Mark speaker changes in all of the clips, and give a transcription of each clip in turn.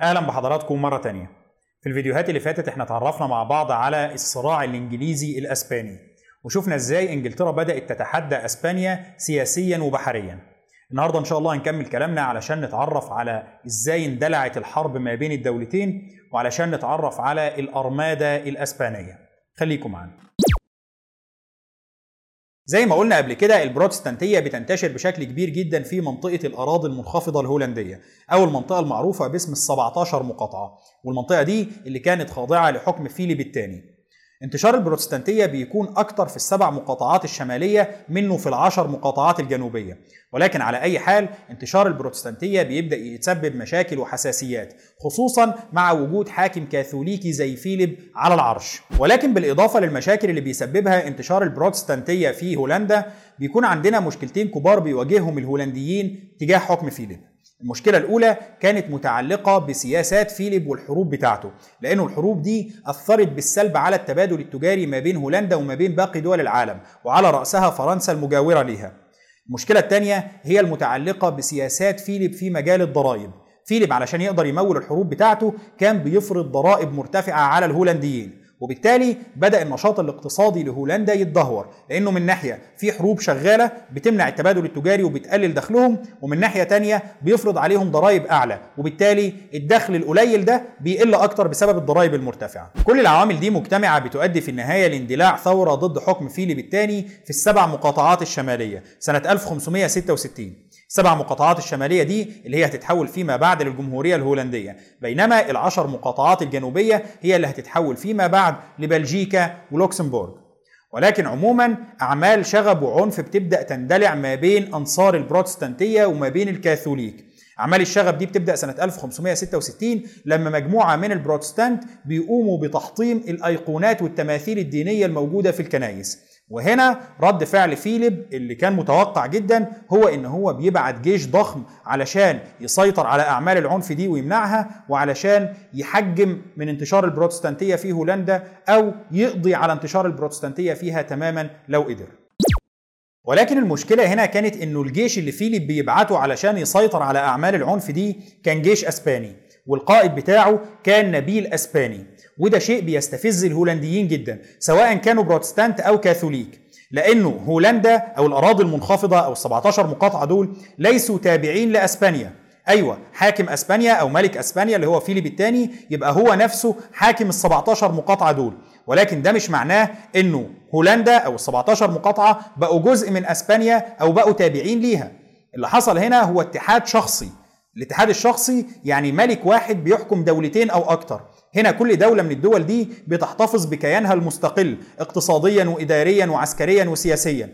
Speaker 1: أهلا بحضراتكم مرة تانية. في الفيديوهات اللي فاتت إحنا اتعرفنا مع بعض على الصراع الإنجليزي الأسباني وشفنا إزاي إنجلترا بدأت تتحدى أسبانيا سياسيا وبحريا. النهارده إن شاء الله هنكمل كلامنا علشان نتعرف على إزاي اندلعت الحرب ما بين الدولتين وعلشان نتعرف على الارمادا الأسبانية. خليكم معانا. زي ما قلنا قبل كده البروتستانتية بتنتشر بشكل كبير جدا في منطقة الأراضي المنخفضة الهولندية أو المنطقة المعروفة باسم ال 17 مقاطعة والمنطقة دي اللي كانت خاضعة لحكم فيليب الثاني. انتشار البروتستانتية بيكون أكتر في السبع مقاطعات الشمالية منه في العشر مقاطعات الجنوبية. ولكن على أي حال انتشار البروتستانتية بيبدأ يتسبب مشاكل وحساسيات خصوصا مع وجود حاكم كاثوليكي زي فيليب على العرش. ولكن بالإضافة للمشاكل اللي بيسببها انتشار البروتستانتية في هولندا بيكون عندنا مشكلتين كبار بيواجههم الهولنديين تجاه حكم فيليب. المشكلة الأولى كانت متعلقة بسياسات فيليب والحروب بتاعته لأنه الحروب دي أثرت بالسلب على التبادل التجاري ما بين هولندا وما بين باقي دول العالم وعلى رأسها فرنسا المجاورة ليها. المشكلة الثانية هي المتعلقة بسياسات فيليب في مجال الضرائب. فيليب علشان يقدر يمول الحروب بتاعته كان بيفرض ضرائب مرتفعة على الهولنديين. وبالتالي بدأ النشاط الاقتصادي لهولندا يتدهور لأنه من ناحية في حروب شغالة بتمنع التبادل التجاري وبتقلل دخلهم ومن ناحية تانية بيفرض عليهم ضرائب أعلى وبالتالي الدخل القليل ده بيقل أكتر بسبب الضرائب المرتفعة. كل العوامل دي مجتمعة بتؤدي في النهاية لاندلاع ثورة ضد حكم فيليب الثاني في السبع مقاطعات الشمالية سنة 1566 السبع مقاطعات الشمالية دي اللي هي هتتحول فيما بعد للجمهورية الهولندية. بينما العشر مقاطعات الجنوبية هي اللي هتتحول فيما بعد لبلجيكا ولوكسمبورغ. ولكن عموما أعمال شغب وعنف بتبدأ تندلع ما بين أنصار البروتستانتية وما بين الكاثوليك. أعمال الشغب دي بتبدأ سنة 1566 لما مجموعة من البروتستانت بيقوموا بتحطيم الأيقونات والتماثيل الدينية الموجودة في الكنائس وهنا رد فعل فيليب اللي كان متوقع جدا هو إن هو بيبعت جيش ضخم علشان يسيطر على أعمال العنف دي ويمنعها وعلشان يحجم من انتشار البروتستانتية في هولندا أو يقضي على انتشار البروتستانتية فيها تماما لو قدر. ولكن المشكلة هنا كانت إنه الجيش اللي فيليب بيبعته علشان يسيطر على أعمال العنف دي كان جيش أسباني والقائد بتاعه كان نبيل أسباني وده شيء بيستفز الهولنديين جدا سواء كانوا بروتستانت أو كاثوليك لأنه هولندا أو الأراضي المنخفضة أو ال 17 مقاطعة دول ليسوا تابعين لأسبانيا. أيوه حاكم أسبانيا أو ملك أسبانيا اللي هو فيليب الثاني يبقى هو نفسه حاكم ال 17 مقاطعة دول ولكن ده مش معناه إنه هولندا أو ال 17 مقاطعة بقوا جزء من أسبانيا أو بقوا تابعين ليها. اللي حصل هنا هو اتحاد شخصي الاتحاد الشخصي يعني ملك واحد بيحكم دولتين أو أكتر. هنا كل دولة من الدول دي بتحتفظ بكيانها المستقل اقتصاديا وإداريا وعسكريا وسياسيا.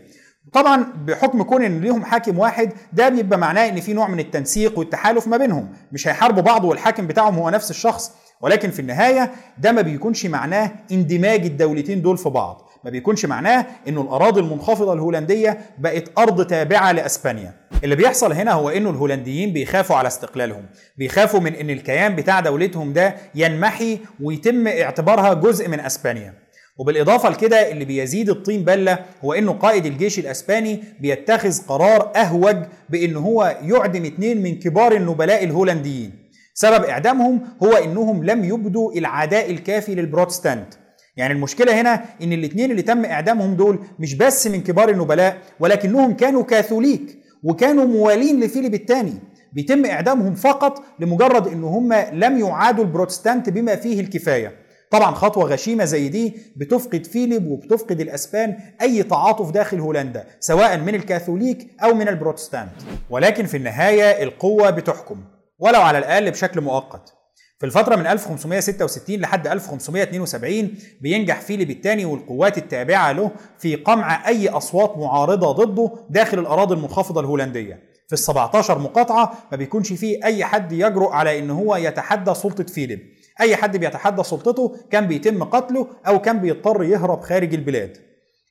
Speaker 1: طبعا بحكم كون إن ليهم حاكم واحد ده بيبقى معناه إن في نوع من التنسيق والتحالف ما بينهم. مش هيحاربوا بعض والحاكم بتاعهم هو نفس الشخص ولكن في النهاية ده ما بيكونش معناه اندماج الدولتين دول في بعض. ما بيكونش معناه إنه الأراضي المنخفضة الهولندية بقت أرض تابعة لأسبانيا. اللي بيحصل هنا هو إنه الهولنديين بيخافوا على استقلالهم. بيخافوا من إن الكيان بتاع دولتهم ده ينمحي ويتم اعتبارها جزء من أسبانيا. وبالإضافة لكده اللي بيزيد الطين بلة هو إنه قائد الجيش الأسباني بيتخذ قرار أهوج بإن هو يعدم اثنين من كبار النبلاء الهولنديين. سبب إعدامهم هو إنهم لم يبدوا العداء الكافي للبروتستانت. يعني المشكلة هنا إن الاثنين اللي تم إعدامهم دول مش بس من كبار النبلاء ولكنهم كانوا كاثوليك. وكانوا موالين لفيليب الثاني. بيتم إعدامهم فقط لمجرد إن هم لم يعادوا البروتستانت بما فيه الكفاية. طبعا خطوة غشيمة زي دي بتفقد فيليب وبتفقد الأسبان أي تعاطف داخل هولندا سواء من الكاثوليك أو من البروتستانت. ولكن في النهاية القوة بتحكم ولو على الأقل بشكل مؤقت. في الفترة من 1566 لحد 1572 بينجح فيليب الثاني والقوات التابعة له في قمع أي أصوات معارضة ضده داخل الأراضي المنخفضة الهولندية. في ال 17 مقاطعة ما بيكونش فيه أي حد يجرؤ على إن هو يتحدى سلطة فيليب. أي حد بيتحدى سلطته كان بيتم قتله أو كان بيضطر يهرب خارج البلاد.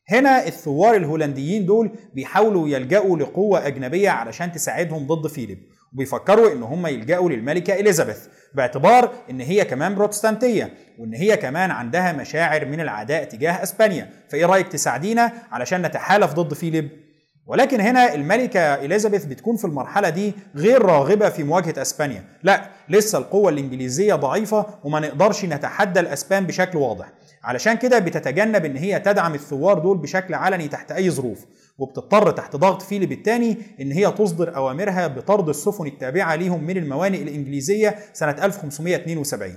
Speaker 1: هنا الثوار الهولنديين دول بيحاولوا يلجأوا لقوة أجنبية علشان تساعدهم ضد فيليب. وبيفكروا إن هم يلجأوا للملكة إليزابيث باعتبار إن هي كمان بروتستانتية وإن هي كمان عندها مشاعر من العداء تجاه إسبانيا. فإيه رأيك تساعدينا علشان نتحالف ضد فيليب؟ ولكن هنا الملكة إليزابيث بتكون في المرحلة دي غير راغبة في مواجهة أسبانيا. لا لسه القوة الإنجليزية ضعيفة وما نقدرش نتحدى الأسبان بشكل واضح. علشان كده بتتجنب إن هي تدعم الثوار دول بشكل علني تحت أي ظروف. وبتضطر تحت ضغط فيليب الثاني إن هي تصدر أوامرها بطرد السفن التابعة ليهم من الموانئ الإنجليزية سنة 1572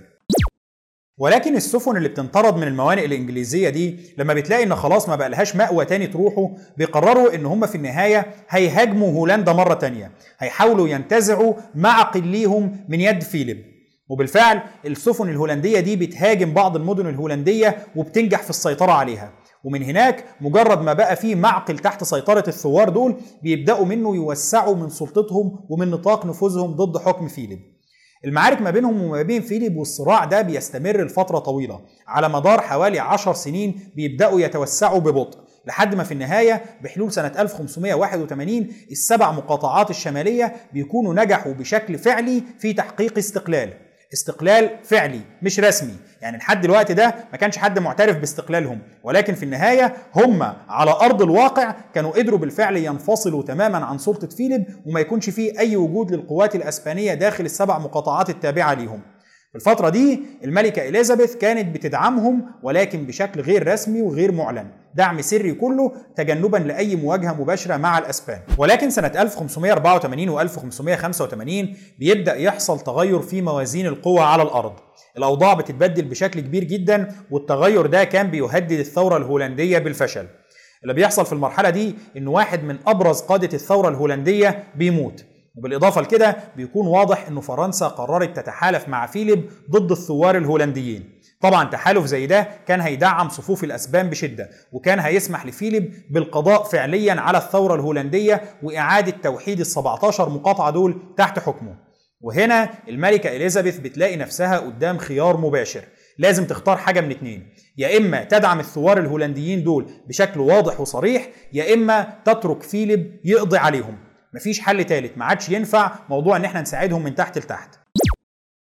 Speaker 1: ولكن السفن اللي بتنطرد من الموانئ الإنجليزية دي لما بتلاقي إن خلاص ما بقالهاش مأوى تاني تروحوا بيقرروا إن هم في النهاية هيهاجموا هولندا مرة تانية. هيحاولوا ينتزعوا معقل ليهم من يد فيليب. وبالفعل السفن الهولندية دي بتهاجم بعض المدن الهولندية وبتنجح في السيطرة عليها. ومن هناك مجرد ما بقى في معقل تحت سيطرة الثوار دول بيبدأوا منه يوسعوا من سلطتهم ومن نطاق نفوذهم ضد حكم فيليب. المعارك ما بينهم وما بين فيليب والصراع ده بيستمر لفترة طويلة. على مدار حوالي عشر سنين بيبدأوا يتوسعوا ببطء لحد ما في النهاية بحلول سنة 1581 السبع مقاطعات الشمالية بيكونوا نجحوا بشكل فعلي في تحقيق استقلال. استقلال فعلي مش رسمي. يعني لحد الوقت ده ما كانش حد معترف باستقلالهم. ولكن في النهاية هم على أرض الواقع كانوا قدروا بالفعل ينفصلوا تماما عن سلطة فيليب وما يكونش فيه أي وجود للقوات الأسبانية داخل السبع مقاطعات التابعة ليهم. في الفترة دي الملكة إليزابيث كانت بتدعمهم ولكن بشكل غير رسمي وغير معلن. دعم سري كله تجنبا لأي مواجهة مباشرة مع الأسبان. ولكن سنة 1584 و 1585 بيبدأ يحصل تغير في موازين القوى على الأرض. الأوضاع بتتبدل بشكل كبير جدا والتغير ده كان بيهدد الثورة الهولندية بالفشل. اللي بيحصل في المرحلة دي إن واحد من أبرز قادة الثورة الهولندية بيموت. وبالإضافة لكده بيكون واضح أن فرنسا قررت تتحالف مع فيليب ضد الثوار الهولنديين. طبعا تحالف زي ده كان هيدعم صفوف الأسبان بشدة وكان هيسمح لفيليب بالقضاء فعليا على الثورة الهولندية وإعادة توحيد ال 17 مقاطعة دول تحت حكمه. وهنا الملكة إليزابيث بتلاقي نفسها قدام خيار مباشر. لازم تختار حاجة من اتنين يا إما تدعم الثوار الهولنديين دول بشكل واضح وصريح يا إما تترك فيليب يقضي عليهم. مفيش حل تالت. ما عادش ينفع موضوع إن إحنا نساعدهم من تحت لتحت.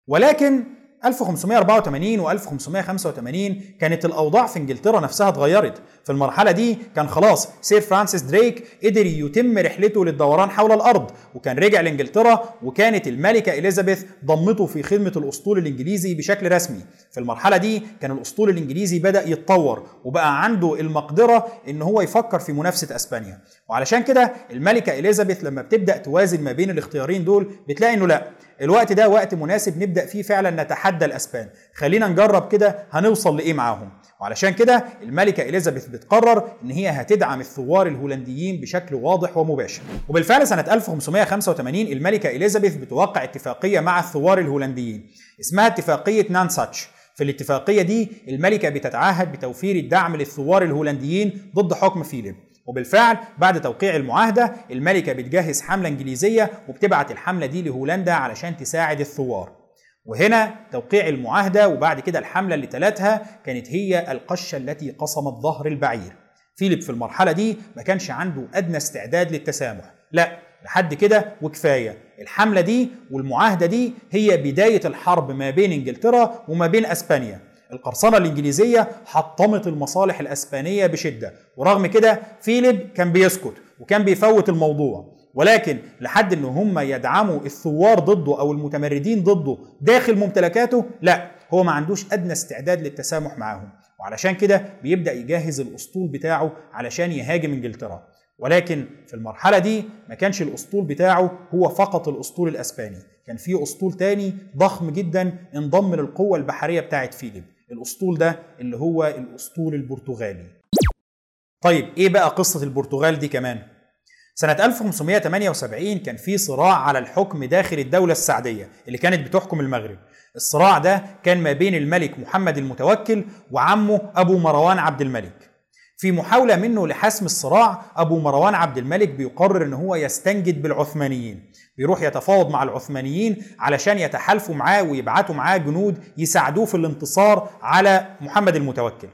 Speaker 1: ولكن 1584 و 1585 كانت الأوضاع في إنجلترا نفسها اتغيرت. في المرحلة دي كان خلاص سير فرانسيس دريك قدر يتم رحلته للدوران حول الأرض وكان رجع لإنجلترا وكانت الملكة إليزابيث ضمته في خدمة الأسطول الإنجليزي بشكل رسمي. في المرحلة دي كان الأسطول الإنجليزي بدأ يتطور وبقى عنده المقدرة إن هو يفكر في منافسة أسبانيا. وعلشان كده الملكة إليزابيث لما بتبدأ توازن ما بين الاختيارين دول بتلاقي إنه لا الوقت ده وقت مناسب نبدأ فيه فعلا نتحدى الأسبان. خلينا نجرب كده هنوصل لإيه معاهم. وعلشان كده الملكة إليزابيث بتقرر إن هي هتدعم الثوار الهولنديين بشكل واضح ومباشر. وبالفعل سنة 1585 الملكة إليزابيث بتوقع اتفاقية مع الثوار الهولنديين اسمها اتفاقية نانساتش. في الاتفاقية دي الملكة بتتعهد بتوفير الدعم للثوار الهولنديين ضد حكم فيليب. وبالفعل بعد توقيع المعاهدة الملكة بتجهز حملة إنجليزية وبتبعت الحملة دي لهولندا علشان تساعد الثوار. وهنا توقيع المعاهدة وبعد كده الحملة اللي تلتها كانت هي القشة التي قصمت ظهر البعير. فيليب في المرحلة دي ما كانش عنده أدنى استعداد للتسامح. لا لحد كده وكفاية. الحملة دي والمعاهدة دي هي بداية الحرب ما بين إنجلترا وما بين أسبانيا. القرصنة الإنجليزية حطمت المصالح الأسبانية بشدة ورغم كده فيليب كان بيسكت وكان بيفوت الموضوع. ولكن لحد إن هم يدعموا الثوار ضده أو المتمردين ضده داخل ممتلكاته لا هو ما عندوش أدنى استعداد للتسامح معاهم. وعلشان كده بيبدأ يجهز الأسطول بتاعه علشان يهاجم إنجلترا. ولكن في المرحلة دي ما كانش الأسطول بتاعه هو فقط الأسطول الأسباني. كان في أسطول تاني ضخم جدا انضم للقوة البحرية بتاعت فيليب. الأسطول ده اللي هو الأسطول البرتغالي. طيب إيه بقى قصة البرتغال دي كمان؟ سنة 1578 كان في صراع على الحكم داخل الدولة السعدية اللي كانت بتحكم المغرب. الصراع ده كان ما بين الملك محمد المتوكل وعمه أبو مروان عبد الملك. في محاولة منه لحسم الصراع أبو مروان عبد الملك بيقرر إن هو يستنجد بالعثمانيين. بيروح يتفاوض مع العثمانيين علشان يتحالفوا معاه ويبعتوا معاه جنود يساعدوه في الانتصار على محمد المتوكل.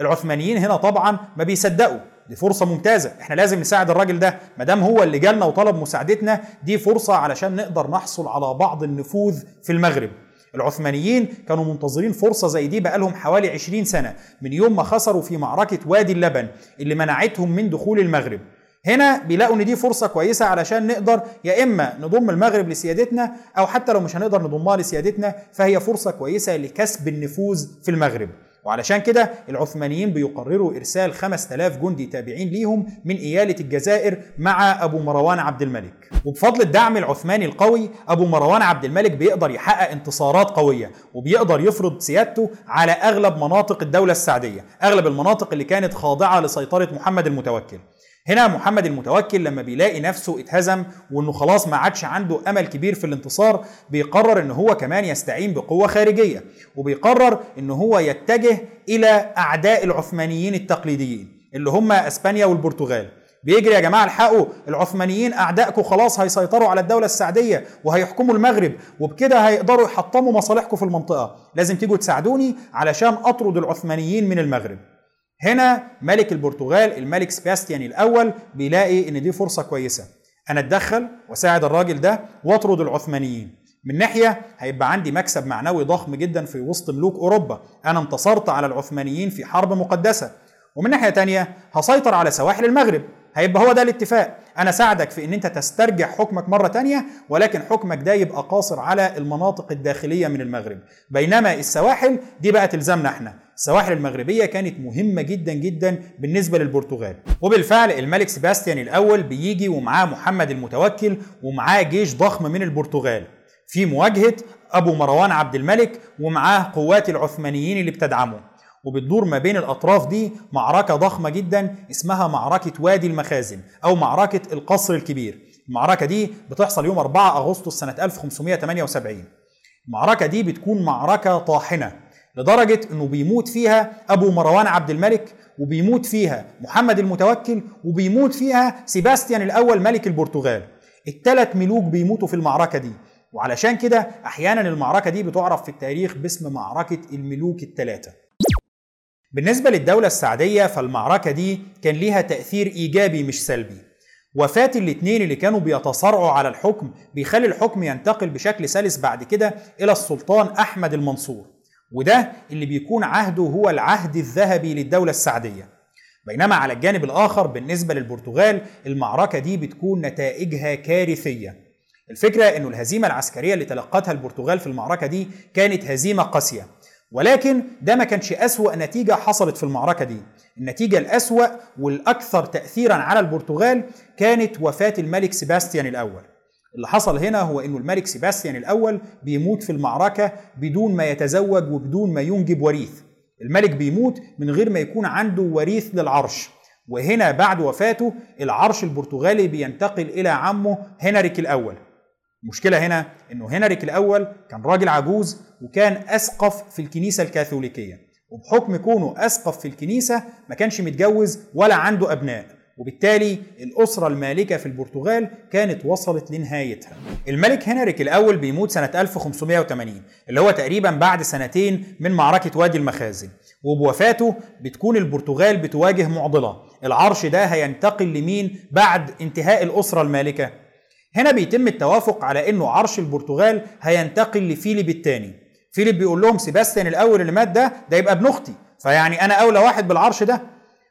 Speaker 1: العثمانيين هنا طبعا ما بيصدقوا دي فرصة ممتازة إحنا لازم نساعد الراجل ده. ما دام هو اللي جالنا وطلب مساعدتنا دي فرصة علشان نقدر نحصل على بعض النفوذ في المغرب. العثمانيين كانوا منتظرين فرصة زي دي بقالهم حوالي 20 سنة من يوم ما خسروا في معركة وادي اللبن اللي منعتهم من دخول المغرب. هنا بيلاقوا إن دي فرصة كويسة علشان نقدر يا إما نضم المغرب لسيادتنا أو حتى لو مش هنقدر نضمها لسيادتنا فهي فرصة كويسة لكسب النفوذ في المغرب. وعلشان كده العثمانيين بيقرروا إرسال 5000 جندي تابعين ليهم من إيالة الجزائر مع أبو مروان عبد الملك. وبفضل الدعم العثماني القوي أبو مروان عبد الملك بيقدر يحقق انتصارات قوية وبيقدر يفرض سيادته على أغلب مناطق الدولة السعدية أغلب المناطق اللي كانت خاضعة لسيطرة محمد المتوكل. هنا محمد المتوكل لما بيلاقي نفسه اتهزم وانه خلاص ما عادش عنده أمل كبير في الانتصار بيقرر إن هو كمان يستعين بقوة خارجية وبيقرر إن هو يتجه إلى أعداء العثمانيين التقليديين اللي هم إسبانيا والبرتغال. بيجري يا جماعة الحقوا العثمانيين أعدائكم خلاص هيسيطروا على الدولة السعديه وهيحكموا المغرب وبكده هيقدروا يحطموا مصالحكم في المنطقة. لازم تيجوا تساعدوني علشان أطرد العثمانيين من المغرب. هنا ملك البرتغال الملك سباستيان الأول بيلاقي إن دي فرصة كويسة. أنا أتدخل وأساعد الراجل ده وأطرد العثمانيين. من ناحية هيبقى عندي مكسب معنوي ضخم جدا في وسط ملوك أوروبا. أنا انتصرت على العثمانيين في حرب مقدسة. ومن ناحية تانية هسيطر على سواحل المغرب. هيبقى هو ده الاتفاق. أنا ساعدك في إن أنت تسترجع حكمك مرة تانية ولكن حكمك ده يبقى قاصر على المناطق الداخلية من المغرب. بينما السواحل دي بقى تلزمنا إحنا. السواحل المغربية كانت مهمة جدا جدا بالنسبة للبرتغال. وبالفعل الملك سيباستيان الأول بيجي ومعاه محمد المتوكل ومعاه جيش ضخم من البرتغال. في مواجهة أبو مروان عبد الملك ومعاه قوات العثمانيين اللي بتدعمه. وبتدور ما بين الأطراف دي معركة ضخمة جدا اسمها معركة وادي المخازن أو معركة القصر الكبير. المعركة دي بتحصل يوم 4 أغسطس سنة 1578 المعركة دي بتكون معركة طاحنة لدرجة أنه بيموت فيها أبو مروان عبد الملك وبيموت فيها محمد المتوكل وبيموت فيها سيباستيان الأول ملك البرتغال. الثلاث ملوك بيموتوا في المعركة دي. وعلشان كده أحيانا المعركة دي بتعرف في التاريخ باسم معركة الملوك الثلاثة بالنسبة للدولة السعدية فالمعركة دي كان ليها تأثير إيجابي مش سلبي. وفاة الاتنين اللي كانوا بيتصارعوا على الحكم بيخلي الحكم ينتقل بشكل سلس بعد كده إلى السلطان أحمد المنصور. وده اللي بيكون عهده هو العهد الذهبي للدولة السعدية. بينما على الجانب الآخر بالنسبة للبرتغال المعركة دي بتكون نتائجها كارثية. الفكرة أنه الهزيمة العسكرية اللي تلقتها البرتغال في المعركة دي كانت هزيمة قاسية. ولكن ده ما كانش أسوأ نتيجة حصلت في المعركة دي. النتيجة الأسوأ والأكثر تأثيرا على البرتغال كانت وفاة الملك سيباستيان الأول. اللي حصل هنا هو إنه الملك سيباستيان الأول بيموت في المعركة بدون ما يتزوج وبدون ما ينجب وريث. الملك بيموت من غير ما يكون عنده وريث للعرش. وهنا بعد وفاته العرش البرتغالي بينتقل إلى عمه هنريك الأول. المشكلة هنا إنه هنريك الأول كان راجل عجوز وكان أسقف في الكنيسة الكاثوليكية وبحكم كونه أسقف في الكنيسة ما كانش متجوز ولا عنده أبناء وبالتالي الأسرة المالكة في البرتغال كانت وصلت لنهايتها. الملك هنريك الأول بيموت سنة 1580 اللي هو تقريبا بعد سنتين من معركة وادي المخازن وبوفاته بتكون البرتغال بتواجه معضلة. العرش ده هينتقل لمين؟ بعد انتهاء الأسرة المالكة. هنا بيتم التوافق على إنه عرش البرتغال هينتقل لفيليب الثاني فيليب بيقول لهم سيباستيان الأول اللي مات ده ده يبقى ابن أختي. فيعني أنا أولى واحد بالعرش ده.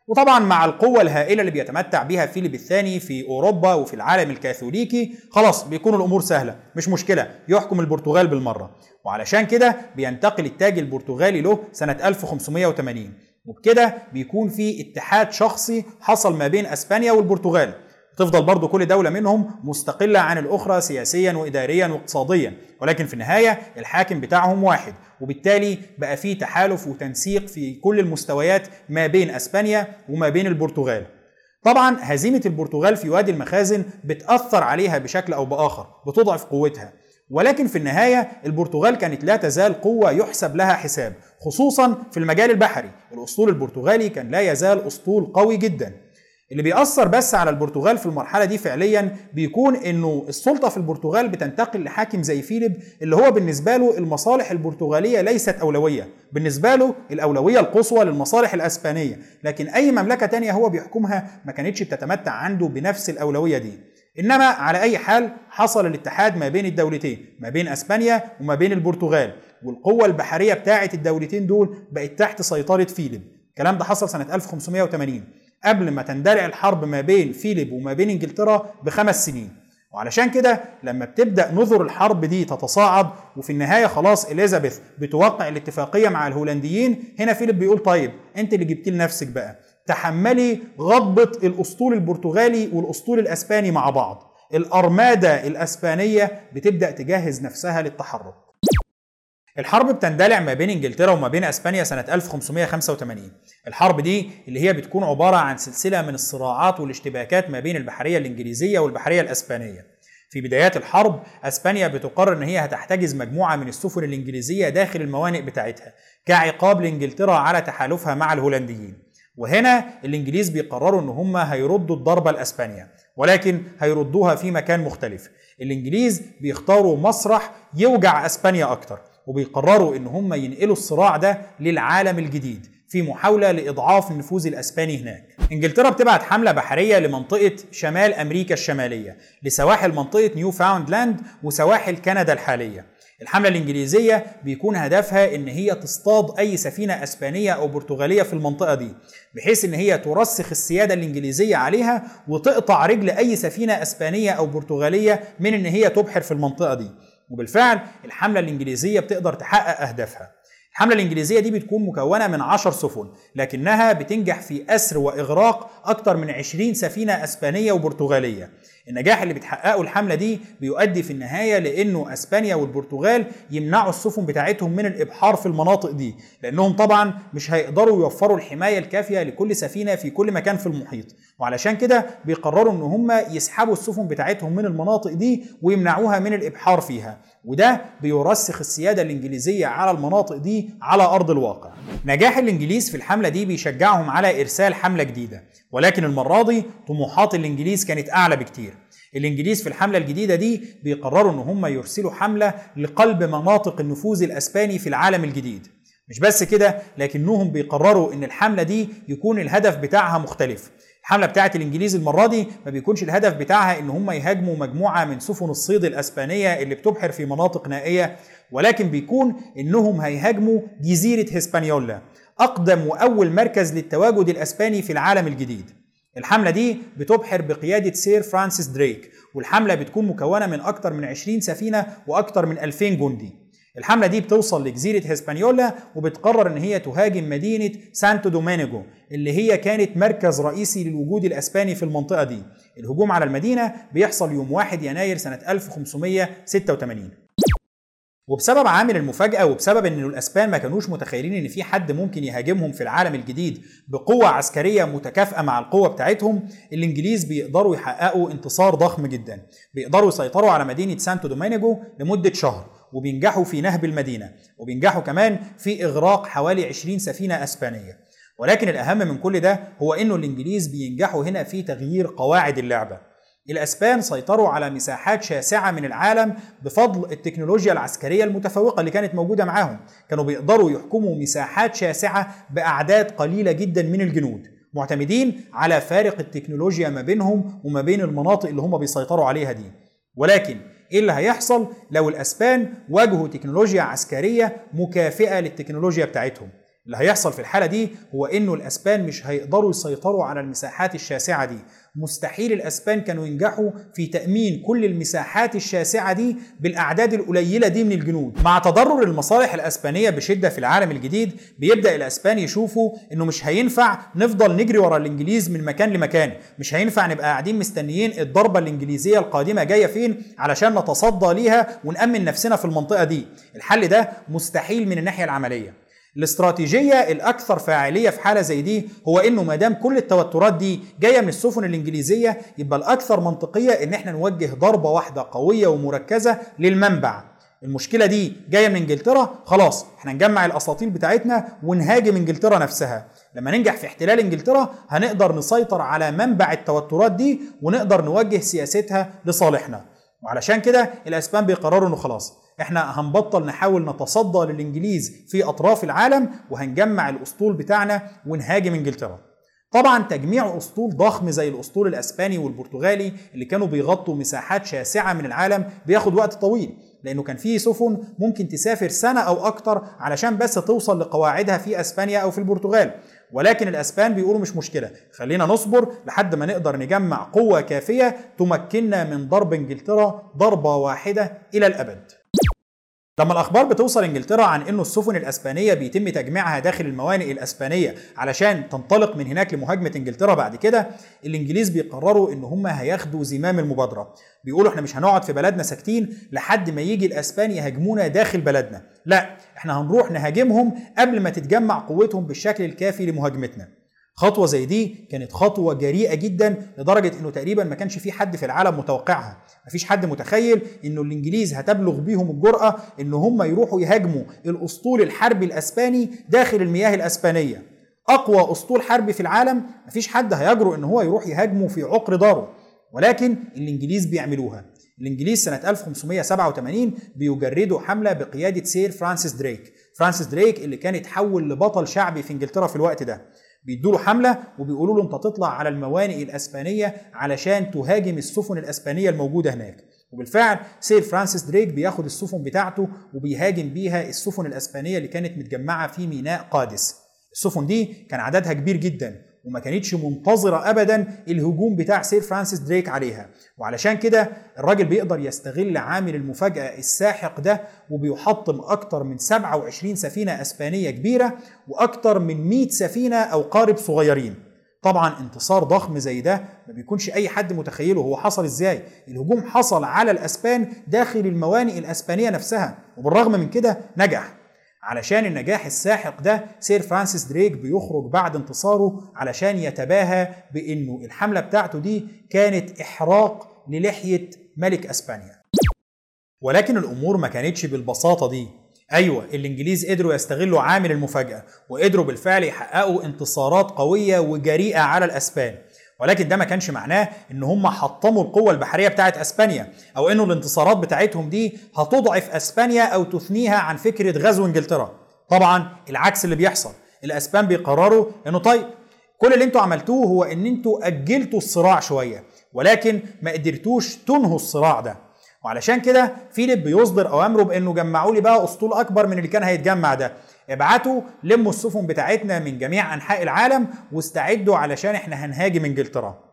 Speaker 1: وطبعا مع القوة الهائلة اللي بيتمتع بها فيليب الثاني في أوروبا وفي العالم الكاثوليكي خلاص بيكون الأمور سهلة مش مشكلة يحكم البرتغال بالمرة. وعلشان كده بينتقل التاج البرتغالي له سنة 1580 وبكده بيكون في اتحاد شخصي حصل ما بين أسبانيا والبرتغال. تفضل برضو كل دولة منهم مستقلة عن الأخرى سياسيا وإداريا واقتصاديا. ولكن في النهاية الحاكم بتاعهم واحد. وبالتالي بقى في تحالف وتنسيق في كل المستويات ما بين أسبانيا وما بين البرتغال. طبعا هزيمة البرتغال في وادي المخازن بتأثر عليها بشكل أو بآخر بتضعف قوتها. ولكن في النهاية البرتغال كانت لا تزال قوة يحسب لها حساب خصوصا في المجال البحري. الأسطول البرتغالي كان لا يزال أسطول قوي جدا. اللي بيأثر بس على البرتغال في المرحلة دي فعليا بيكون إنه السلطة في البرتغال بتنتقل لحاكم زي فيليب اللي هو بالنسبة له المصالح البرتغالية ليست أولوية. بالنسبة له الأولوية القصوى للمصالح الأسبانية. لكن أي مملكة تانية هو بيحكمها ما كانتش بتتمتع عنده بنفس الأولوية دي. إنما على أي حال حصل الاتحاد ما بين الدولتين ما بين أسبانيا وما بين البرتغال. والقوة البحرية بتاعة الدولتين دول بقت تحت سيطرة فيليب. الكلام ده حصل سنة 1580 قبل ما تندلع الحرب ما بين فيليب وما بين انجلترا بخمس سنين. وعلشان كده لما بتبدأ نذر الحرب دي تتصاعد وفي النهاية خلاص إليزابيث بتوقع الاتفاقية مع الهولنديين هنا فيليب بيقول طيب أنت اللي جبتي لنفسك بقى. تحملي غضبه الأسطول البرتغالي والأسطول الأسباني مع بعض. الأرمادة الأسبانية بتبدأ تجهز نفسها للتحرك. الحرب بتندلع ما بين انجلترا وما بين اسبانيا سنة 1585 الحرب دي اللي هي بتكون عبارة عن سلسلة من الصراعات والاشتباكات ما بين البحرية الإنجليزية والبحرية الأسبانية. في بدايات الحرب أسبانيا بتقرر إن هي هتحتجز مجموعة من السفن الإنجليزية داخل الموانئ بتاعتها كعقاب لإنجلترا على تحالفها مع الهولنديين. وهنا الإنجليز بيقرروا إن هم هيردوا الضربه لأسبانيا ولكن هيردوها في مكان مختلف. الإنجليز بيختاروا مسرح يوجع أسبانيا أكتر. وبيقرروا إن هم ينقلوا الصراع ده للعالم الجديد في محاولة لإضعاف النفوذ الأسباني هناك. إنجلترا بتبعت حملة بحرية لمنطقة شمال أمريكا الشمالية لسواحل منطقة نيو فاوندلاند وسواحل كندا الحالية. الحملة الإنجليزية بيكون هدفها إن هي تصطاد أي سفينة أسبانية أو برتغالية في المنطقة دي بحيث إن هي ترسخ السيادة الإنجليزية عليها وتقطع رجل أي سفينة أسبانية أو برتغالية من إن هي تبحر في المنطقة دي. وبالفعل الحملة الإنجليزية بتقدر تحقق أهدافها. الحملة الإنجليزية دي بتكون مكونة من 10 سفن لكنها بتنجح في أسر وإغراق أكثر من 20 سفينة أسبانية وبرتغالية. النجاح اللي بتحققه الحملة دي بيؤدي في النهاية لأنه أسبانيا والبرتغال يمنعوا السفن بتاعتهم من الإبحار في المناطق دي لأنهم طبعا مش هيقدروا يوفروا الحماية الكافية لكل سفينة في كل مكان في المحيط. وعلشان كده بيقرروا إن هم يسحبوا السفن بتاعتهم من المناطق دي ويمنعوها من الإبحار فيها. وده بيرسخ السيادة الإنجليزية على المناطق دي على أرض الواقع. نجاح الإنجليز في الحملة دي بيشجعهم على إرسال حملة جديدة ولكن المرة دي طموحات الإنجليز كانت أعلى بكتير. الإنجليز في الحملة الجديدة دي بيقرروا إن هم يرسلوا حملة لقلب مناطق النفوذ الأسباني في العالم الجديد. مش بس كده لكنهم بيقرروا إن الحملة دي يكون الهدف بتاعها مختلف. الحملة بتاعه الإنجليز المرة دي ما بيكونش الهدف بتاعها إن هم يهاجموا مجموعة من سفن الصيد الإسبانية اللي بتبحر في مناطق نائية ولكن بيكون إنهم هيهاجموا جزيرة هسبانيولا أقدم وأول مركز للتواجد الإسباني في العالم الجديد. الحملة دي بتبحر بقيادة سير فرانسيس دريك والحملة بتكون مكونة من أكثر من 20 سفينة وأكثر من 2000 جندي. الحملة دي بتوصل لجزيرة هسبانيولا وبتقرر إن هي تهاجم مدينة سانتو دومينيجو اللي هي كانت مركز رئيسي للوجود الأسباني في المنطقة دي. الهجوم على المدينة بيحصل يوم 1 يناير سنة 1586 وبسبب عامل المفاجأة وبسبب إن الأسبان ما كانوش متخيلين إن في حد ممكن يهاجمهم في العالم الجديد بقوة عسكرية متكافئة مع القوة بتاعتهم الإنجليز بيقدروا يحققوا انتصار ضخم جدا. بيقدروا يسيطروا على مدينة سانتو دومينيجو لمدة شهر. وبينجحوا في نهب المدينة وبينجحوا كمان في إغراق حوالي 20 سفينة أسبانية. ولكن الأهم من كل ده هو إنه الإنجليز بينجحوا هنا في تغيير قواعد اللعبة. الأسبان سيطروا على مساحات شاسعة من العالم بفضل التكنولوجيا العسكرية المتفوقة اللي كانت موجودة معاهم. كانوا بيقدروا يحكموا مساحات شاسعة بأعداد قليلة جدا من الجنود معتمدين على فارق التكنولوجيا ما بينهم وما بين المناطق اللي هم بيسيطروا عليها دي. ولكن إيه اللي هيحصل لو الأسبان واجهوا تكنولوجيا عسكرية مكافئة للتكنولوجيا بتاعتهم؟ اللي هيحصل في الحالة دي هو إنه الأسبان مش هيقدروا يسيطروا على المساحات الشاسعة دي. مستحيل الأسبان كانوا ينجحوا في تأمين كل المساحات الشاسعة دي بالأعداد القليلة دي من الجنود. مع تضرر المصالح الأسبانية بشدة في العالم الجديد بيبدأ الأسبان يشوفوا إنه مش هينفع نفضل نجري ورا الإنجليز من مكان لمكان. مش هينفع نبقى قاعدين مستنيين الضربة الإنجليزية القادمة جاية فين علشان نتصدى ليها ونأمن نفسنا في المنطقة دي. الحل ده مستحيل من الناحية العملية. الاستراتيجية الأكثر فاعلية في حالة زي دي هو إنه ما دام كل التوترات دي جاية من السفن الإنجليزية يبقى الأكثر منطقية إن إحنا نوجه ضربة واحدة قوية ومركزة للمنبع. المشكلة دي جاية من إنجلترا خلاص إحنا نجمع الأساطيل بتاعتنا ونهاجم إنجلترا نفسها. لما ننجح في احتلال إنجلترا هنقدر نسيطر على منبع التوترات دي ونقدر نوجه سياستها لصالحنا. وعلشان كده الأسبان بيقرروا إنه خلاص إحنا هنبطل نحاول نتصدى للإنجليز في أطراف العالم وهنجمع الأسطول بتاعنا ونهاجم إنجلترا. طبعا تجميع أسطول ضخم زي الأسطول الأسباني والبرتغالي اللي كانوا بيغطوا مساحات شاسعة من العالم بياخد وقت طويل لأنه كان في سفن ممكن تسافر سنة أو أكتر علشان بس توصل لقواعدها في أسبانيا أو في البرتغال. ولكن الأسبان بيقولوا مش مشكلة. خلينا نصبر لحد ما نقدر نجمع قوة كافية تمكننا من ضرب إنجلترا ضربة واحدة إلى الأبد. لما الأخبار بتوصل إنجلترا عن إنه السفن الأسبانية بيتم تجميعها داخل الموانئ الأسبانية علشان تنطلق من هناك لمهاجمة إنجلترا بعد كده؟ الإنجليز بيقرروا إن هم هياخدوا زمام المبادرة. بيقولوا إحنا مش هنقعد في بلدنا ساكتين لحد ما يجي الأسبان يهاجمونا داخل بلدنا. لا إحنا هنروح نهاجمهم قبل ما تتجمع قوتهم بالشكل الكافي لمهاجمتنا. خطوة زي دي كانت خطوة جريئة جدا لدرجة إنه تقريبا ما كانش في حد في العالم متوقعها. مفيش حد متخيل إنه الإنجليز هتبلغ بيهم الجرأة إن هم يروحوا يهاجموا الأسطول الحربي الأسباني داخل المياه الأسبانية. أقوى أسطول حربي في العالم مفيش حد هيجرؤ إن هو يروح يهاجمه في عقر داره. ولكن الإنجليز بيعملوها. الإنجليز سنة 1587 بيجردوا حملة بقيادة سير فرانسيس دريك. فرانسيس دريك اللي كان اتحول لبطل شعبي في إنجلترا في الوقت ده. بيدوا له حملة وبيقولوا له انت تطلع على الموانئ الأسبانية علشان تهاجم السفن الأسبانية الموجودة هناك. وبالفعل سير فرانسيس دريك بياخد السفن بتاعته وبيهاجم بيها السفن الأسبانية اللي كانت متجمعة في ميناء قادس. السفن دي كان عددها كبير جدا. وما كانتش منتظرة أبدا الهجوم بتاع سير فرانسيس دريك عليها. وعلشان كده الراجل بيقدر يستغل عامل المفاجأة الساحق ده وبيحطم أكتر من 27 سفينة أسبانية كبيرة وأكتر من 100 سفينة أو قارب صغيرين. طبعا انتصار ضخم زي ده ما بيكونش أي حد متخيله هو حصل إزاي. الهجوم حصل على الأسبان داخل الموانئ الأسبانية نفسها وبالرغم من كده نجح. علشان النجاح الساحق ده سير فرانسيس دريك بيخرج بعد انتصاره علشان يتباهى بإنه الحملة بتاعته دي كانت إحراق للحية ملك أسبانيا. ولكن الأمور ما كانتش بالبساطة دي. أيوه الإنجليز قدروا يستغلوا عامل المفاجأة وقدروا بالفعل يحققوا انتصارات قوية وجريئة على الأسبان. ولكن ده ما كانش معناه إن هم حطموا القوة البحرية بتاعت أسبانيا أو إنه الانتصارات بتاعتهم دي هتضعف أسبانيا أو تثنيها عن فكرة غزو إنجلترا. طبعا العكس اللي بيحصل الأسبان بيقرروا إنه طيب كل اللي أنتوا عملتوه هو إن أنتوا أجلتوا الصراع شوية ولكن ما قدرتوش تنهوا الصراع ده. وعلشان كده فيليب بيصدر أوامره بإنه جمعوا لي بقى أسطول أكبر من اللي كان هيتجمع ده. ابعتوا لموا السفن بتاعتنا من جميع أنحاء العالم واستعدوا علشان إحنا هنهاجم إنجلترا.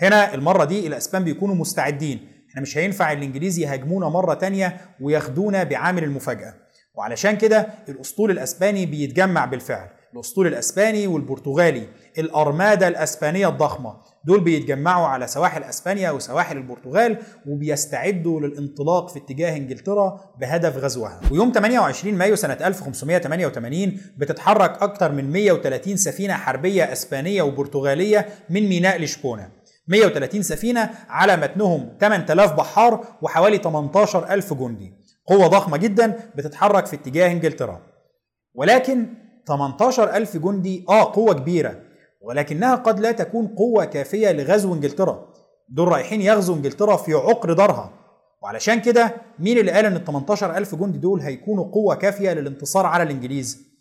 Speaker 1: هنا المرة دي الأسبان بيكونوا مستعدين. إحنا مش هينفع الإنجليز يهاجمونا مرة تانية وياخدونا بعامل المفاجأة. وعلشان كده الأسطول الأسباني بيتجمع بالفعل. الأسطول الأسباني والبرتغالي الأرمادة الأسبانية الضخمة. دول بيتجمعوا على سواحل أسبانيا وسواحل البرتغال وبيستعدوا للانطلاق في اتجاه إنجلترا بهدف غزوها. ويوم 28 مايو سنة 1588 بتتحرك أكثر من 130 سفينة حربية أسبانية وبرتغالية من ميناء لشبونة. 130 سفينة على متنهم 8000 بحار وحوالي 18000 جندي. قوة ضخمة جدا بتتحرك في اتجاه إنجلترا. ولكن 18000 جندي آه قوة كبيرة ولكنها قد لا تكون قوة كافية لغزو إنجلترا. دول رايحين يغزوا إنجلترا في عقر دارها. وعلشان كده مين اللي قال إن ال 18000 جندي دول هيكونوا قوة كافية للانتصار على الإنجليز؟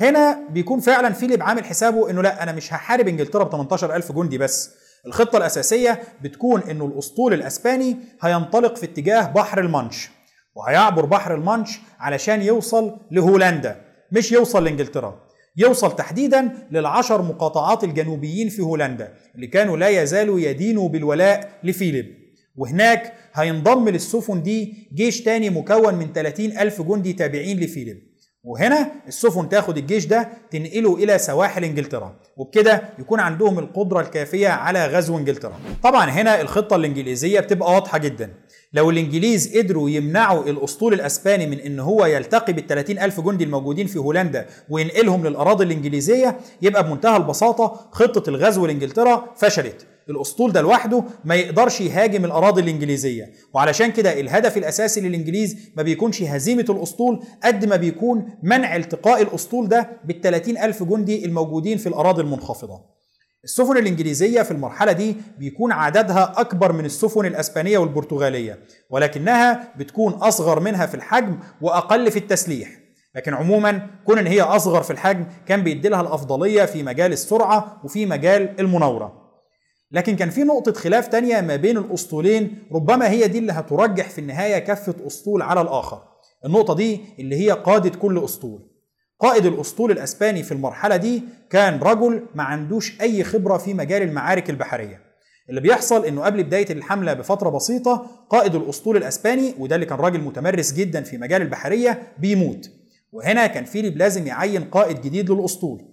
Speaker 1: هنا بيكون فعلا فيليب عامل حسابه إنه لا أنا مش هحارب إنجلترا ب 18000 جندي بس. الخطة الأساسية بتكون إنه الأسطول الأسباني هينطلق في اتجاه بحر المانش وهيعبر بحر المانش علشان يوصل لهولندا. مش يوصل لإنجلترا. يوصل تحديدا للعشر مقاطعات الجنوبيين في هولندا اللي كانوا لا يزالوا يدينوا بالولاء لفيليب. وهناك هينضم للسفن دي جيش تاني مكون من 30 ألف جندي تابعين لفيليب. وهنا السفن تاخد الجيش ده تنقله إلى سواحل إنجلترا وبكده يكون عندهم القدرة الكافية على غزو إنجلترا. طبعا هنا الخطة الإنجليزية بتبقى واضحة جدا. لو الإنجليز قدروا يمنعوا الأسطول الأسباني من إن هو يلتقي بال ألف جندي الموجودين في هولندا وينقلهم للأراضي الإنجليزية يبقى بمنتهى البساطة خطة الغزو لإنجلترا فشلت. الأسطول ده لوحده ما يقدرش يهاجم الأراضي الإنجليزية. وعلشان كده الهدف الأساسي للإنجليز ما بيكونش هزيمة الأسطول قد ما بيكون منع التقاء الأسطول ده بال ألف جندي الموجودين في الأراضي المنخفضة. السفن الإنجليزية في المرحلة دي بيكون عددها أكبر من السفن الأسبانية والبرتغالية ولكنها بتكون أصغر منها في الحجم وأقل في التسليح. لكن عموما كون إن هي أصغر في الحجم كان بيدي لها الأفضلية في مجال السرعة وفي مجال المناورة. لكن كان في نقطة خلاف تانية ما بين الأسطولين ربما هي دي اللي هترجح في النهاية كفة أسطول على الآخر. النقطة دي اللي هي قادة كل أسطول. قائد الأسطول الأسباني في المرحلة دي كان رجل ما عندوش أي خبرة في مجال المعارك البحرية. اللي بيحصل إنه قبل بداية الحملة بفترة بسيطة قائد الأسطول الأسباني وده اللي كان راجل متمرس جدا في مجال البحرية بيموت. وهنا كان فيليب لازم يعين قائد جديد للأسطول.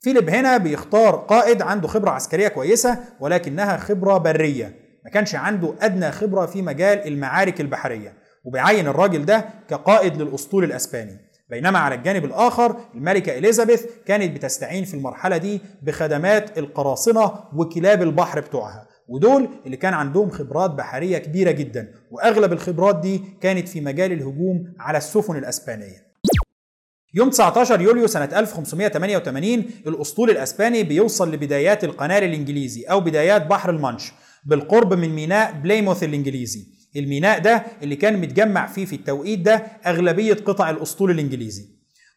Speaker 1: فيليب هنا بيختار قائد عنده خبرة عسكرية كويسة ولكنها خبرة برية. ما كانش عنده أدنى خبرة في مجال المعارك البحرية. وبيعين الراجل ده كقائد للأسطول الأسباني. بينما على الجانب الآخر الملكة إليزابيث كانت بتستعين في المرحلة دي بخدمات القراصنة وكلاب البحر بتوعها. ودول اللي كان عندهم خبرات بحرية كبيرة جدا وأغلب الخبرات دي كانت في مجال الهجوم على السفن الأسبانية. يوم 19 يوليو سنة 1588 الأسطول الأسباني بيوصل لبدايات القنال الإنجليزي أو بدايات بحر المانش بالقرب من ميناء بليموث الإنجليزي. الميناء ده اللي كان متجمع فيه في التوقيت ده أغلبية قطع الأسطول الإنجليزي.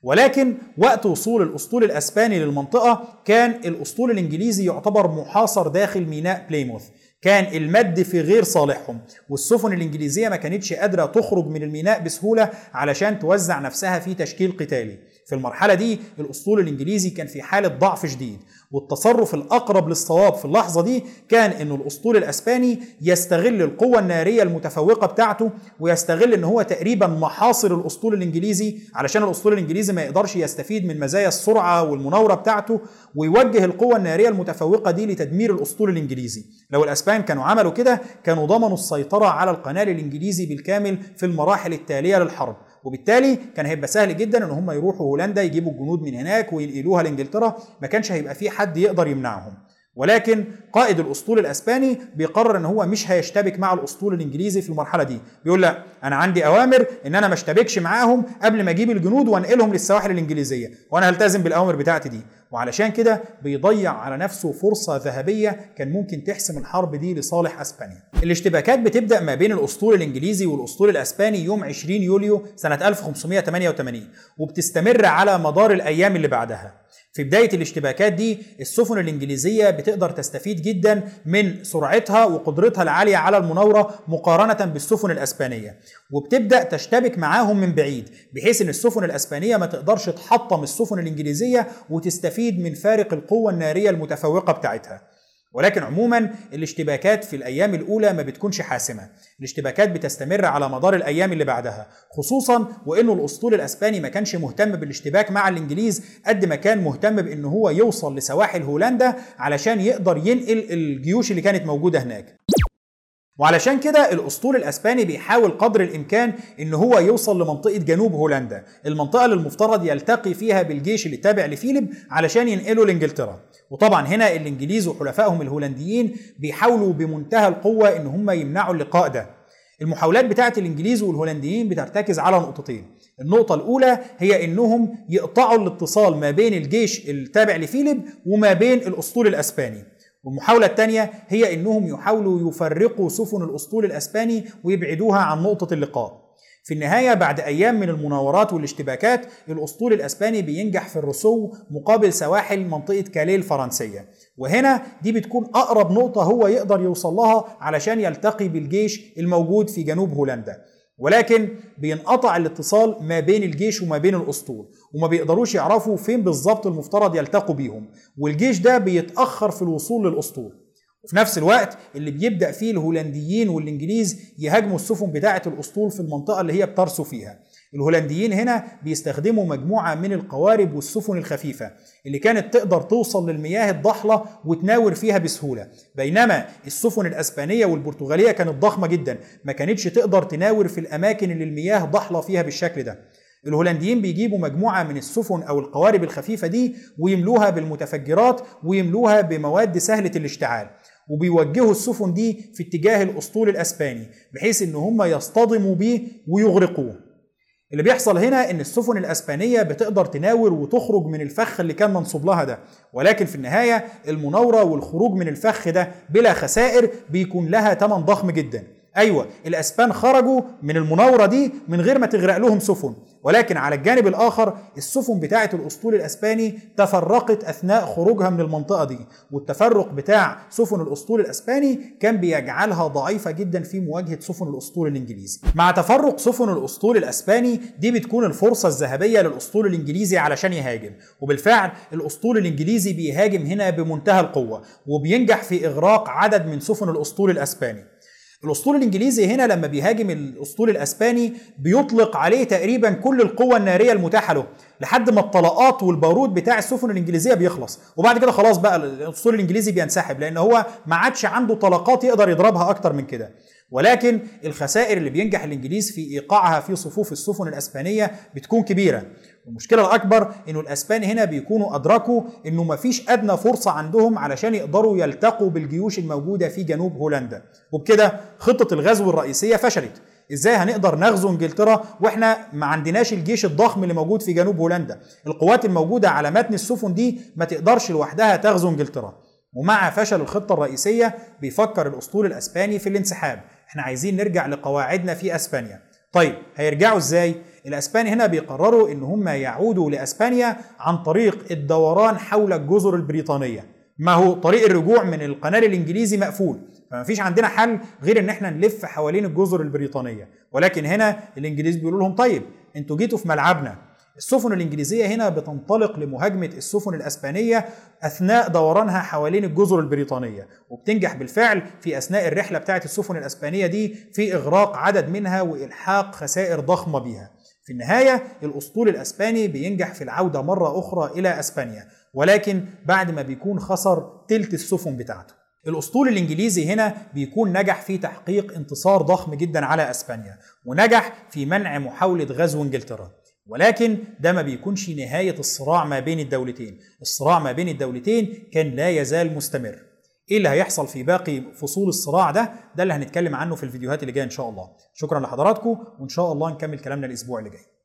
Speaker 1: ولكن وقت وصول الأسطول الأسباني للمنطقة كان الأسطول الإنجليزي يعتبر محاصر داخل ميناء بليموث. كان المد في غير صالحهم والسفن الإنجليزية ما كانتش قادرة تخرج من الميناء بسهولة علشان توزع نفسها في تشكيل قتالي. في المرحلة دي الأسطول الإنجليزي كان في حالة ضعف شديد. والتصرف الأقرب للصواب في اللحظة دي كان أن الأسطول الأسباني يستغل القوة النارية المتفوقة بتاعته ويستغل أن هو تقريبا محاصر الأسطول الإنجليزي علشان الأسطول الإنجليزي ما يقدرش يستفيد من مزايا السرعة والمناورة بتاعته ويوجه القوة النارية المتفوقة دي لتدمير الأسطول الإنجليزي. لو الأسبان كانوا عملوا كده كانوا ضمنوا السيطرة على القنال الإنجليزي بالكامل في المراحل التالية للحرب. وبالتالي كان هيبقى سهل جدا إن هم يروحوا هولندا يجيبوا الجنود من هناك وينقلوها لإنجلترا. ما كانش هيبقى في حد يقدر يمنعهم. ولكن قائد الأسطول الأسباني بيقرر إن هو مش هيشتبك مع الأسطول الإنجليزي في المرحلة دي. بيقول لا أنا عندي أوامر إن أنا ما أشتبكش معاهم قبل ما أجيب الجنود وأنقلهم للسواحل الإنجليزية. وأنا هلتزم بالأوامر بتاعتي دي. وعلشان كده بيضيع على نفسه فرصة ذهبية كان ممكن تحسم الحرب دي لصالح أسبانيا. الاشتباكات بتبدأ ما بين الأسطول الإنجليزي والأسطول الأسباني يوم 20 يوليو سنة 1588 وبتستمر على مدار الأيام اللي بعدها. في بداية الاشتباكات دي السفن الإنجليزية بتقدر تستفيد جدا من سرعتها وقدرتها العالية على المناورة مقارنة بالسفن الأسبانية. وبتبدأ تشتبك معاهم من بعيد بحيث أن السفن الأسبانية ما تقدرش تحطم السفن الإنجليزية وتستفيد من فارق القوة النارية المتفوقة بتاعتها. ولكن عموما الاشتباكات في الأيام الأولى ما بتكونش حاسمة. الاشتباكات بتستمر على مدار الأيام اللي بعدها خصوصا وإنه الأسطول الأسباني ما كانش مهتم بالاشتباك مع الإنجليز قد ما كان مهتم بإن هو يوصل لسواحل هولندا علشان يقدر ينقل الجيوش اللي كانت موجودة هناك. وعلشان كده الأسطول الأسباني بيحاول قدر الإمكان إن هو يوصل لمنطقة جنوب هولندا. المنطقة اللي المفترض يلتقي فيها بالجيش اللي تابع لفيليب علشان ينقله لإنجلترا. وطبعا هنا الإنجليز وحلفائهم الهولنديين بيحاولوا بمنتهى القوة إن هم يمنعوا اللقاء ده. المحاولات بتاعت الإنجليز والهولنديين بترتكز على نقطتين. النقطة الأولى هي إنهم يقطعوا الاتصال ما بين الجيش التابع لفيليب وما بين الأسطول الأسباني. والمحاولة الثانية هي إنهم يحاولوا يفرقوا سفن الأسطول الأسباني ويبعدوها عن نقطة اللقاء. في النهاية بعد أيام من المناورات والاشتباكات الأسطول الأسباني بينجح في الرسو مقابل سواحل منطقة كاليه الفرنسية. وهنا دي بتكون أقرب نقطة هو يقدر يوصل لها علشان يلتقي بالجيش الموجود في جنوب هولندا. ولكن بينقطع الاتصال ما بين الجيش وما بين الأسطول. وما بيقدروش يعرفوا فين بالظبط المفترض يلتقوا بيهم. والجيش ده بيتأخر في الوصول للأسطول. وفي نفس الوقت اللي بيبدأ فيه الهولنديين والإنجليز يهاجموا السفن بتاعة الأسطول في المنطقة اللي هي بترسوا فيها. الهولنديين هنا بيستخدموا مجموعة من القوارب والسفن الخفيفة اللي كانت تقدر توصل للمياه الضحلة وتناور فيها بسهولة. بينما السفن الأسبانية والبرتغالية كانت ضخمة جدا. ما كانتش تقدر تناور في الأماكن اللي المياه ضحلة فيها بالشكل ده. الهولنديين بيجيبوا مجموعة من السفن أو القوارب الخفيفة دي ويملوها بالمتفجرات ويملوها بمواد سهلة الاشتعال وبيوجهوا السفن دي في اتجاه الأسطول الأسباني بحيث إن هم يصطدموا بيه ويغرقوه. اللي بيحصل هنا إن السفن الأسبانية بتقدر تناور وتخرج من الفخ اللي كان منصوب لها ده ولكن في النهاية المناورة والخروج من الفخ ده بلا خسائر بيكون لها ثمن ضخم جدا. أيوه الأسبان خرجوا من المناورة دي من غير ما تغرق لهم سفن. ولكن على الجانب الآخر السفن بتاعة الأسطول الأسباني تفرقت أثناء خروجها من المنطقة دي. والتفرق بتاع سفن الأسطول الأسباني كان بيجعلها ضعيفة جدا في مواجهة سفن الأسطول الإنجليزي. مع تفرق سفن الأسطول الأسباني دي بتكون الفرصة الذهبية للأسطول الإنجليزي علشان يهاجم. وبالفعل الأسطول الإنجليزي بيهاجم هنا بمنتهى القوة وبينجح في إغراق عدد من سفن الأسطول الأسباني. الأسطول الإنجليزي هنا لما بيهاجم الأسطول الأسباني بيطلق عليه تقريبا كل القوة النارية المتاحة له لحد ما الطلقات والبارود بتاع السفن الإنجليزية بيخلص. وبعد كده خلاص بقى الأسطول الإنجليزي بينسحب لأن هو ما عادش عنده طلقات يقدر يضربها أكتر من كده. ولكن الخسائر اللي بينجح الإنجليز في إيقاعها في صفوف السفن الأسبانية بتكون كبيرة. المشكلة الأكبر إنه الأسبان هنا بيكونوا أدركوا إنه مفيش أدنى فرصة عندهم علشان يقدروا يلتقوا بالجيوش الموجودة في جنوب هولندا. وبكده خطة الغزو الرئيسية فشلت. إزاي هنقدر نغزو إنجلترا وإحنا ما عندناش الجيش الضخم اللي موجود في جنوب هولندا؟ القوات الموجودة على متن السفن دي ما تقدرش لوحدها تغزو إنجلترا. ومع فشل الخطة الرئيسية بيفكر الأسطول الأسباني في الانسحاب. إحنا عايزين نرجع لقواعدنا في أسبانيا. طيب هيرجعوا إزاي؟ الاسبان هنا بيقرروا إن هم يعودوا لأسبانيا عن طريق الدوران حول الجزر البريطانية. ما هو طريق الرجوع من القناة الإنجليزي مقفول. فما فيش عندنا حل غير إن إحنا نلف حوالين الجزر البريطانية. ولكن هنا الإنجليز بيقولوا لهم طيب أنتوا جيتوا في ملعبنا. السفن الإنجليزية هنا بتنطلق لمهاجمة السفن الأسبانية أثناء دورانها حوالين الجزر البريطانية. وبتنجح بالفعل في أثناء الرحلة بتاعة السفن الأسبانية دي في إغراق عدد منها وإلحاق خسائر ضخمة بيها. في النهاية الأسطول الأسباني بينجح في العودة مرة أخرى إلى أسبانيا ولكن بعد ما بيكون خسر تلت السفن بتاعته. الأسطول الإنجليزي هنا بيكون نجح في تحقيق انتصار ضخم جدا على أسبانيا ونجح في منع محاولة غزو إنجلترا. ولكن ده ما بيكونش نهاية الصراع ما بين الدولتين. الصراع ما بين الدولتين كان لا يزال مستمر. إيه اللي هيحصل في باقي فصول الصراع ده؟ ده اللي هنتكلم عنه في الفيديوهات اللي جاية إن شاء الله. شكرا لحضراتكم وإن شاء الله نكمل كلامنا الأسبوع اللي جاي.